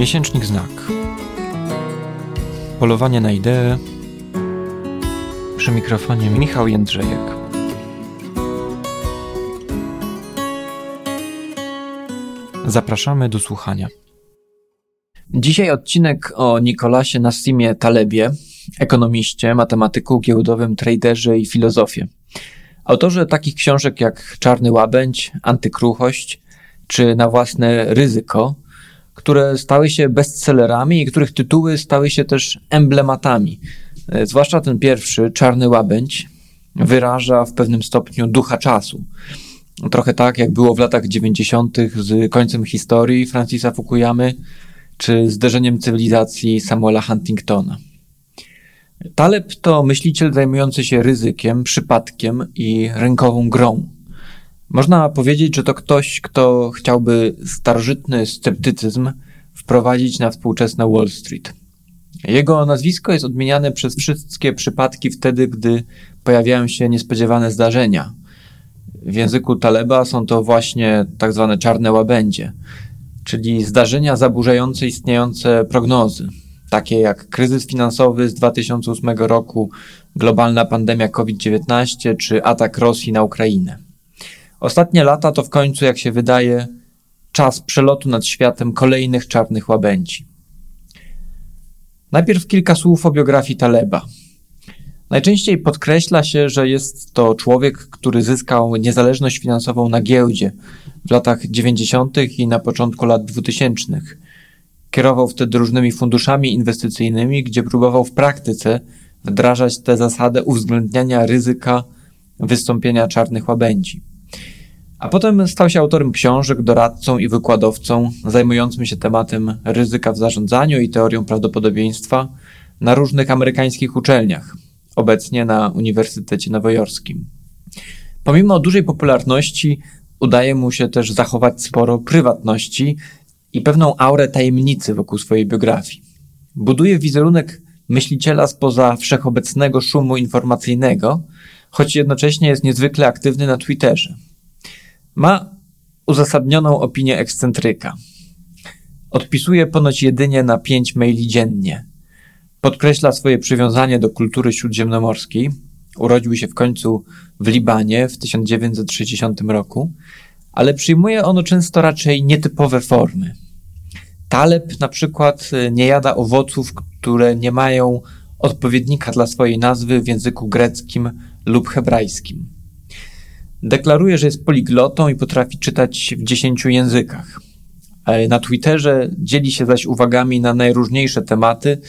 Miesięcznik Znak. Polowanie na ideę. Przy mikrofonie Michał Jędrzejek. Zapraszamy do słuchania. Dzisiaj odcinek o Nikolasie Nassimie Talebie, ekonomiście, matematyku, giełdowym, traderze i filozofie. Autorze takich książek jak Czarny Łabędź, Antykruchość czy Na własne ryzyko, które stały się bestsellerami i których tytuły stały się też emblematami. E, zwłaszcza ten pierwszy, Czarny Łabędź, wyraża w pewnym stopniu ducha czasu. Trochę tak, jak było w latach 90. z końcem historii Francisa Fukuyamy, czy zderzeniem cywilizacji Samuela Huntingtona. Taleb to myśliciel zajmujący się ryzykiem, przypadkiem i rękową grą. Można powiedzieć, że to ktoś, kto chciałby starożytny sceptycyzm wprowadzić na współczesne Wall Street. Jego nazwisko jest odmieniane przez wszystkie przypadki wtedy, gdy pojawiają się niespodziewane zdarzenia. W języku Taleba są to właśnie tak zwane czarne łabędzie, czyli zdarzenia zaburzające istniejące prognozy, takie jak kryzys finansowy z 2008 roku, globalna pandemia COVID-19 czy atak Rosji na Ukrainę. Ostatnie lata to w końcu, jak się wydaje, czas przelotu nad światem kolejnych czarnych łabędzi. Najpierw kilka słów o biografii Taleba. Najczęściej podkreśla się, że jest to człowiek, który zyskał niezależność finansową na giełdzie w latach 90. i na początku lat 2000. Kierował wtedy różnymi funduszami inwestycyjnymi, gdzie próbował w praktyce wdrażać tę zasadę uwzględniania ryzyka wystąpienia czarnych łabędzi. A potem stał się autorem książek, doradcą i wykładowcą zajmującym się tematem ryzyka w zarządzaniu i teorią prawdopodobieństwa na różnych amerykańskich uczelniach, obecnie na Uniwersytecie Nowojorskim. Pomimo dużej popularności, udaje mu się też zachować sporo prywatności i pewną aurę tajemnicy wokół swojej biografii. Buduje wizerunek myśliciela spoza wszechobecnego szumu informacyjnego, choć jednocześnie jest niezwykle aktywny na Twitterze. Ma uzasadnioną opinię ekscentryka. Odpisuje ponoć jedynie na pięć maili dziennie. Podkreśla swoje przywiązanie do kultury śródziemnomorskiej. Urodził się w końcu w Libanie w 1960 roku, ale przyjmuje ono często raczej nietypowe formy. Taleb na przykład nie jada owoców, które nie mają odpowiednika dla swojej nazwy w języku greckim lub hebrajskim. Deklaruje, że jest poliglotą i potrafi czytać w dziesięciu językach. Na Twitterze dzieli się zaś uwagami na najróżniejsze tematy.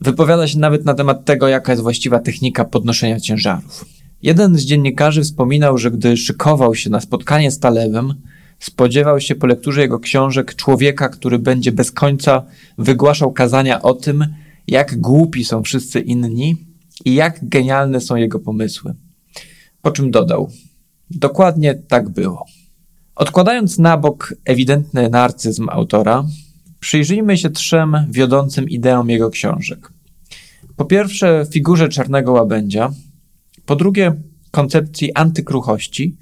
Wypowiada się nawet na temat tego, jaka jest właściwa technika podnoszenia ciężarów. Jeden z dziennikarzy wspominał, że gdy szykował się na spotkanie z Talebem, spodziewał się po lekturze jego książek człowieka, który będzie bez końca wygłaszał kazania o tym, jak głupi są wszyscy inni i jak genialne są jego pomysły. Po czym dodał: Dokładnie tak było. Odkładając na bok ewidentny narcyzm autora, przyjrzyjmy się trzem wiodącym ideom jego książek. Po pierwsze, figurze czarnego łabędzia, po drugie, koncepcji antykruchości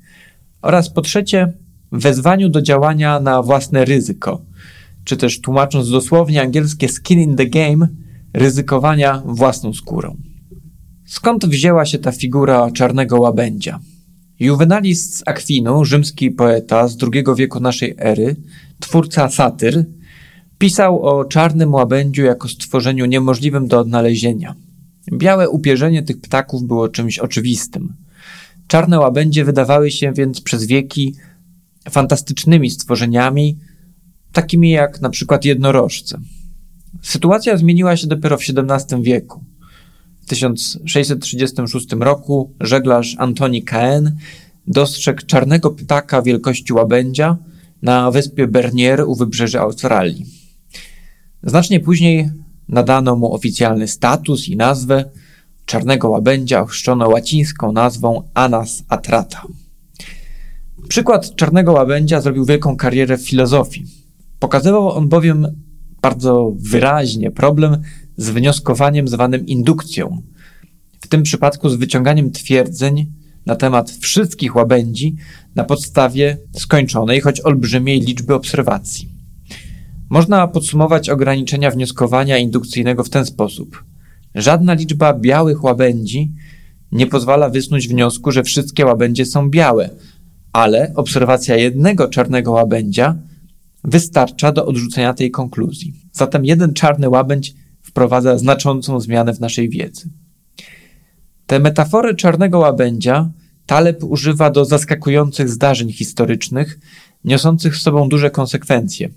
oraz po trzecie, wezwaniu do działania na własne ryzyko, czy też tłumacząc dosłownie angielskie skin in the game, ryzykowania własną skórą. Skąd wzięła się ta figura czarnego łabędzia? Juvenalis z Akwinu, rzymski poeta z II wieku naszej ery, twórca satyr, pisał o czarnym łabędziu jako stworzeniu niemożliwym do odnalezienia. Białe upierzenie tych ptaków było czymś oczywistym. Czarne łabędzie wydawały się więc przez wieki fantastycznymi stworzeniami, takimi jak na przykład jednorożce. Sytuacja zmieniła się dopiero w XVII wieku. W 1636 roku żeglarz Antoni Caen dostrzegł czarnego ptaka wielkości łabędzia na wyspie Bernier u wybrzeży Australii. Znacznie później nadano mu oficjalny status i nazwę. Czarnego łabędzia ochrzczono łacińską nazwą Anas atrata. Przykład czarnego łabędzia zrobił wielką karierę w filozofii. Pokazywał on bowiem bardzo wyraźnie problem z wnioskowaniem zwanym indukcją, w tym przypadku z wyciąganiem twierdzeń na temat wszystkich łabędzi na podstawie skończonej, choć olbrzymiej liczby obserwacji. Można podsumować ograniczenia wnioskowania indukcyjnego w ten sposób. Żadna liczba białych łabędzi nie pozwala wysnuć wniosku, że wszystkie łabędzie są białe, ale obserwacja jednego czarnego łabędzia wystarcza do odrzucenia tej konkluzji. Zatem jeden czarny łabędź wprowadza znaczącą zmianę w naszej wiedzy. Te metafory czarnego łabędzia Taleb używa do zaskakujących zdarzeń historycznych, niosących z sobą duże konsekwencje.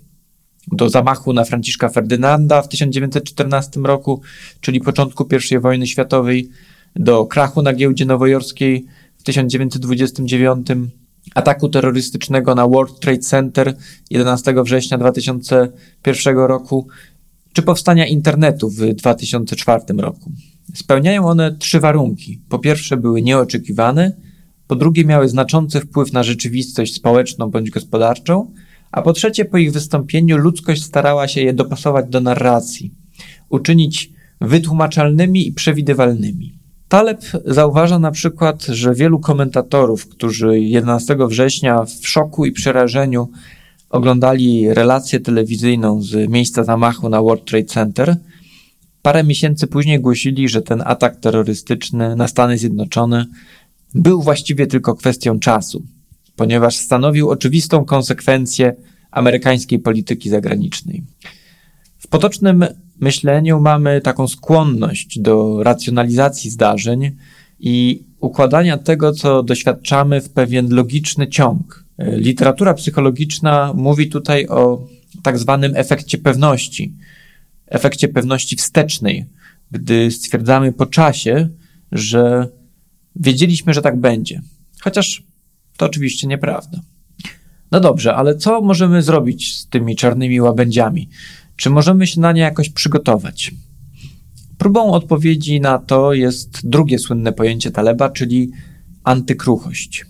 Do zamachu na Franciszka Ferdynanda w 1914 roku, czyli początku I wojny światowej, do krachu na giełdzie nowojorskiej w 1929, ataku terrorystycznego na World Trade Center 11 września 2001 roku, czy powstania internetu w 2004 roku. Spełniają one trzy warunki. Po pierwsze, były nieoczekiwane, po drugie, miały znaczący wpływ na rzeczywistość społeczną bądź gospodarczą, a po trzecie, po ich wystąpieniu ludzkość starała się je dopasować do narracji, uczynić wytłumaczalnymi i przewidywalnymi. Taleb zauważa na przykład, że wielu komentatorów, którzy 11 września w szoku i przerażeniu oglądali relację telewizyjną z miejsca zamachu na World Trade Center, parę miesięcy później głosili, że ten atak terrorystyczny na Stany Zjednoczone był właściwie tylko kwestią czasu, ponieważ stanowił oczywistą konsekwencję amerykańskiej polityki zagranicznej. W potocznym myśleniu mamy taką skłonność do racjonalizacji zdarzeń i układania tego, co doświadczamy, w pewien logiczny ciąg. Literatura psychologiczna mówi tutaj o tak zwanym efekcie pewności, efekcie pewności wstecznej, gdy stwierdzamy po czasie, że wiedzieliśmy, że tak będzie. Chociaż to oczywiście nieprawda. No dobrze, ale co możemy zrobić z tymi czarnymi łabędziami? Czy możemy się na nie jakoś przygotować? Próbą odpowiedzi na to jest drugie słynne pojęcie Taleba, czyli antykruchość.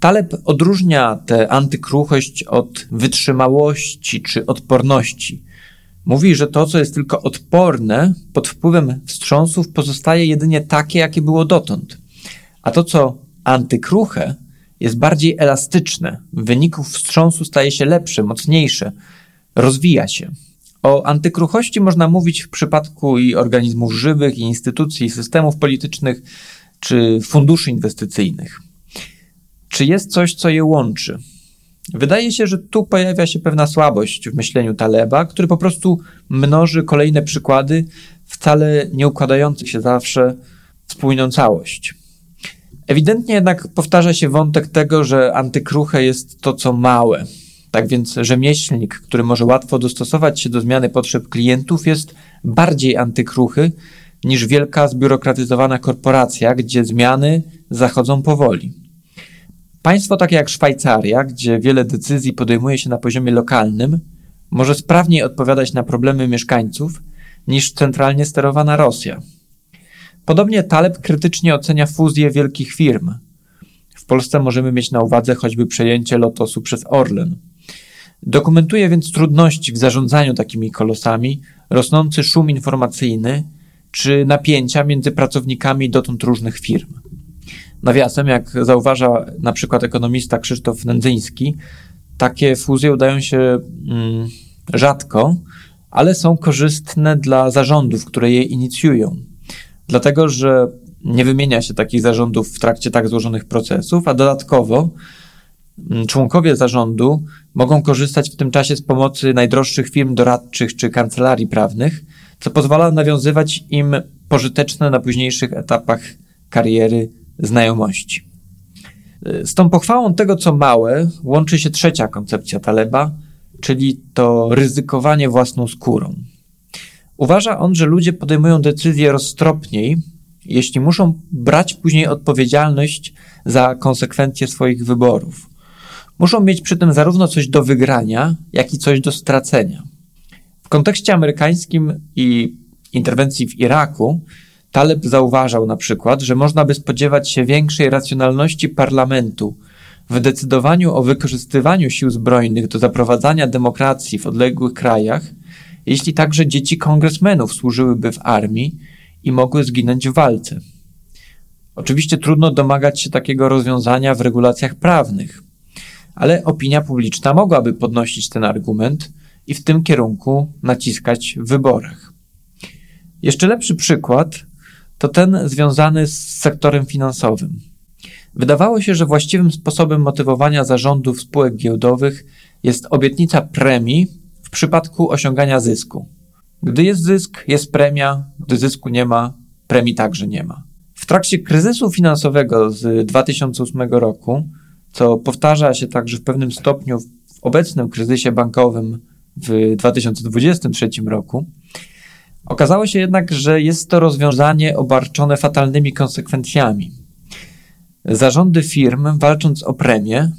Taleb odróżnia tę antykruchość od wytrzymałości czy odporności. Mówi, że to, co jest tylko odporne pod wpływem wstrząsów, pozostaje jedynie takie, jakie było dotąd. A to, co antykruche, jest bardziej elastyczne. W wyniku wstrząsu staje się lepsze, mocniejsze, rozwija się. O antykruchości można mówić w przypadku i organizmów żywych, i instytucji, i systemów politycznych, czy funduszy inwestycyjnych. Czy jest coś, co je łączy? Wydaje się, że tu pojawia się pewna słabość w myśleniu Taleba, który po prostu mnoży kolejne przykłady, wcale nie układających się zawsze w spójną całość. Ewidentnie jednak powtarza się wątek tego, że antykruche jest to, co małe. Tak więc rzemieślnik, który może łatwo dostosować się do zmiany potrzeb klientów, jest bardziej antykruchy niż wielka zbiurokratyzowana korporacja, gdzie zmiany zachodzą powoli. Państwo takie jak Szwajcaria, gdzie wiele decyzji podejmuje się na poziomie lokalnym, może sprawniej odpowiadać na problemy mieszkańców niż centralnie sterowana Rosja. Podobnie Taleb krytycznie ocenia fuzję wielkich firm. W Polsce możemy mieć na uwadze choćby przejęcie Lotosu przez Orlen. Dokumentuje więc trudności w zarządzaniu takimi kolosami, rosnący szum informacyjny czy napięcia między pracownikami dotąd różnych firm. Nawiasem, jak zauważa na przykład ekonomista Krzysztof Nędzyński, takie fuzje udają się mm, rzadko, ale są korzystne dla zarządów, które je inicjują. Dlatego że nie wymienia się takich zarządów w trakcie tak złożonych procesów, a dodatkowo mm, członkowie zarządu mogą korzystać w tym czasie z pomocy najdroższych firm doradczych czy kancelarii prawnych, co pozwala nawiązywać im pożyteczne na późniejszych etapach kariery znajomości. Z tą pochwałą tego, co małe, łączy się trzecia koncepcja Taleba, czyli to ryzykowanie własną skórą. Uważa on, że ludzie podejmują decyzje roztropniej, jeśli muszą brać później odpowiedzialność za konsekwencje swoich wyborów. Muszą mieć przy tym zarówno coś do wygrania, jak i coś do stracenia. W kontekście amerykańskim i interwencji w Iraku, Taleb zauważał na przykład, że można by spodziewać się większej racjonalności parlamentu w decydowaniu o wykorzystywaniu sił zbrojnych do zaprowadzania demokracji w odległych krajach, jeśli także dzieci kongresmenów służyłyby w armii i mogły zginąć w walce. Oczywiście trudno domagać się takiego rozwiązania w regulacjach prawnych, ale opinia publiczna mogłaby podnosić ten argument i w tym kierunku naciskać w wyborach. Jeszcze lepszy przykład to ten związany z sektorem finansowym. Wydawało się, że właściwym sposobem motywowania zarządów spółek giełdowych jest obietnica premii w przypadku osiągania zysku. Gdy jest zysk, jest premia, gdy zysku nie ma, premii także nie ma. W trakcie kryzysu finansowego z 2008 roku, co powtarza się także w pewnym stopniu w obecnym kryzysie bankowym w 2023 roku, okazało się jednak, że jest to rozwiązanie obarczone fatalnymi konsekwencjami. Zarządy firm, walcząc o premię,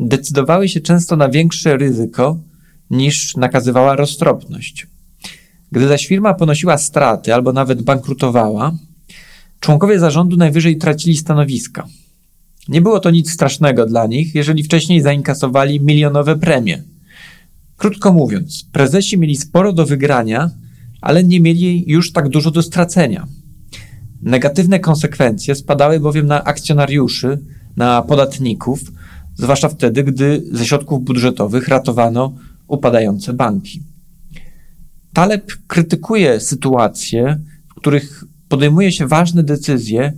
decydowały się często na większe ryzyko niż nakazywała roztropność. Gdy zaś firma ponosiła straty albo nawet bankrutowała, członkowie zarządu najwyżej tracili stanowiska. Nie było to nic strasznego dla nich, jeżeli wcześniej zainkasowali milionowe premie. Krótko mówiąc, prezesi mieli sporo do wygrania, ale nie mieli już tak dużo do stracenia. Negatywne konsekwencje spadały bowiem na akcjonariuszy, na podatników, zwłaszcza wtedy, gdy ze środków budżetowych ratowano upadające banki. Taleb krytykuje sytuacje, w których podejmuje się ważne decyzje,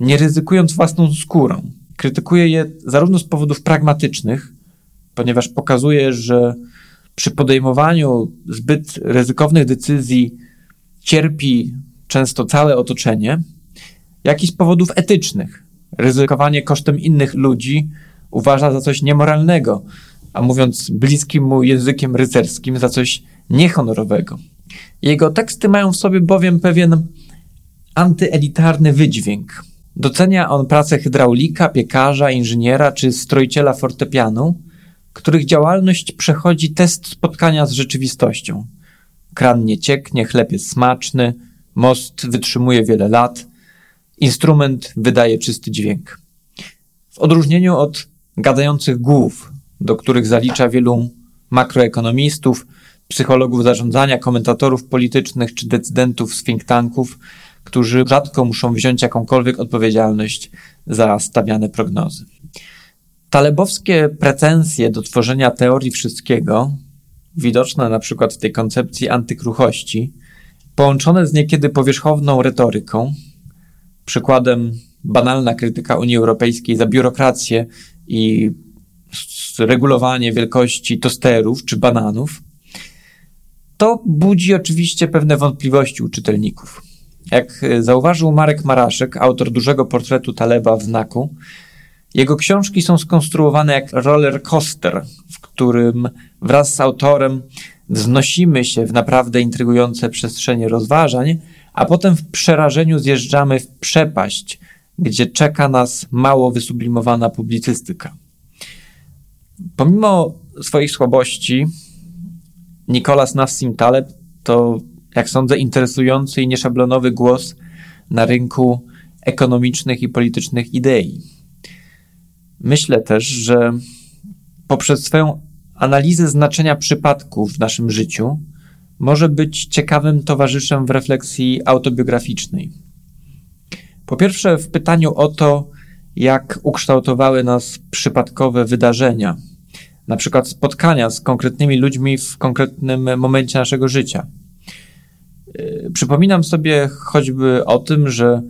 nie ryzykując własną skórą. Krytykuje je zarówno z powodów pragmatycznych, ponieważ pokazuje, że przy podejmowaniu zbyt ryzykownych decyzji cierpi często całe otoczenie, jak i z powodów etycznych. Ryzykowanie kosztem innych ludzi uważa za coś niemoralnego, a mówiąc bliskim mu językiem rycerskim, za coś niehonorowego. Jego teksty mają w sobie bowiem pewien antyelitarny wydźwięk. Docenia on pracę hydraulika, piekarza, inżyniera czy strojciela fortepianu, których działalność przechodzi test spotkania z rzeczywistością. Kran nie cieknie, chleb jest smaczny, most wytrzymuje wiele lat, instrument wydaje czysty dźwięk. W odróżnieniu od gadających głów, do których zalicza wielu makroekonomistów, psychologów zarządzania, komentatorów politycznych czy decydentów z think tanków, którzy rzadko muszą wziąć jakąkolwiek odpowiedzialność za stawiane prognozy. Talebowskie pretensje do tworzenia teorii wszystkiego, widoczne na przykład w tej koncepcji antykruchości, połączone z niekiedy powierzchowną retoryką, przykładem banalna krytyka Unii Europejskiej za biurokrację i regulowanie wielkości tosterów czy bananów, to budzi oczywiście pewne wątpliwości u czytelników. Jak zauważył Marek Maraszek, autor dużego portretu Taleba w znaku, jego książki są skonstruowane jak roller coaster, w którym wraz z autorem wznosimy się w naprawdę intrygujące przestrzenie rozważań, a potem w przerażeniu zjeżdżamy w przepaść, gdzie czeka nas mało wysublimowana publicystyka. Pomimo swoich słabości, Nicolas Nassim Taleb to, jak sądzę, interesujący i nieszablonowy głos na rynku ekonomicznych i politycznych idei. Myślę też, że poprzez swoją analizę znaczenia przypadków w naszym życiu może być ciekawym towarzyszem w refleksji autobiograficznej. Po pierwsze, w pytaniu o to, jak ukształtowały nas przypadkowe wydarzenia, na przykład spotkania z konkretnymi ludźmi w konkretnym momencie naszego życia. Przypominam sobie choćby o tym, że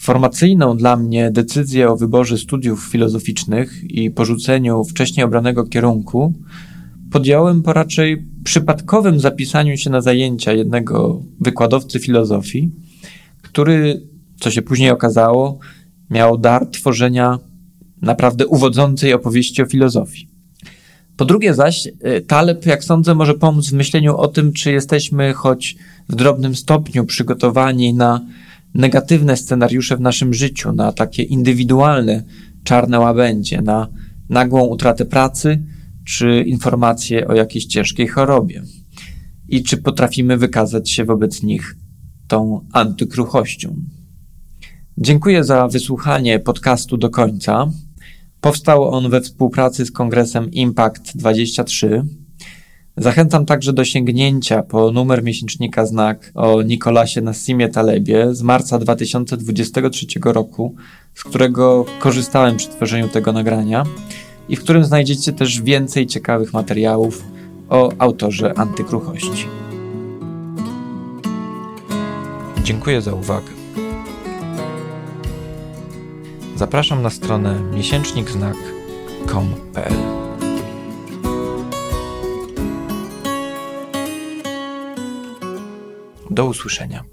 formacyjną dla mnie decyzję o wyborze studiów filozoficznych i porzuceniu wcześniej obranego kierunku podjąłem po raczej przypadkowym zapisaniu się na zajęcia jednego wykładowcy filozofii, który, co się później okazało, miał dar tworzenia naprawdę uwodzącej opowieści o filozofii. Po drugie zaś, y, Taleb, jak sądzę, może pomóc w myśleniu o tym, czy jesteśmy choć w drobnym stopniu przygotowani na negatywne scenariusze w naszym życiu, na takie indywidualne czarne łabędzie, na nagłą utratę pracy, czy informacje o jakiejś ciężkiej chorobie. I czy potrafimy wykazać się wobec nich tą antykruchością. Dziękuję za wysłuchanie podcastu do końca. Powstał on we współpracy z kongresem Impact 23. Zachęcam także do sięgnięcia po numer miesięcznika Znak o Nikolasie Nassimie Talebie z marca 2023 roku, z którego korzystałem przy tworzeniu tego nagrania i w którym znajdziecie też więcej ciekawych materiałów o autorze Antykruchości. Dziękuję za uwagę. Zapraszam na stronę miesięcznikznak.com.pl Do usłyszenia.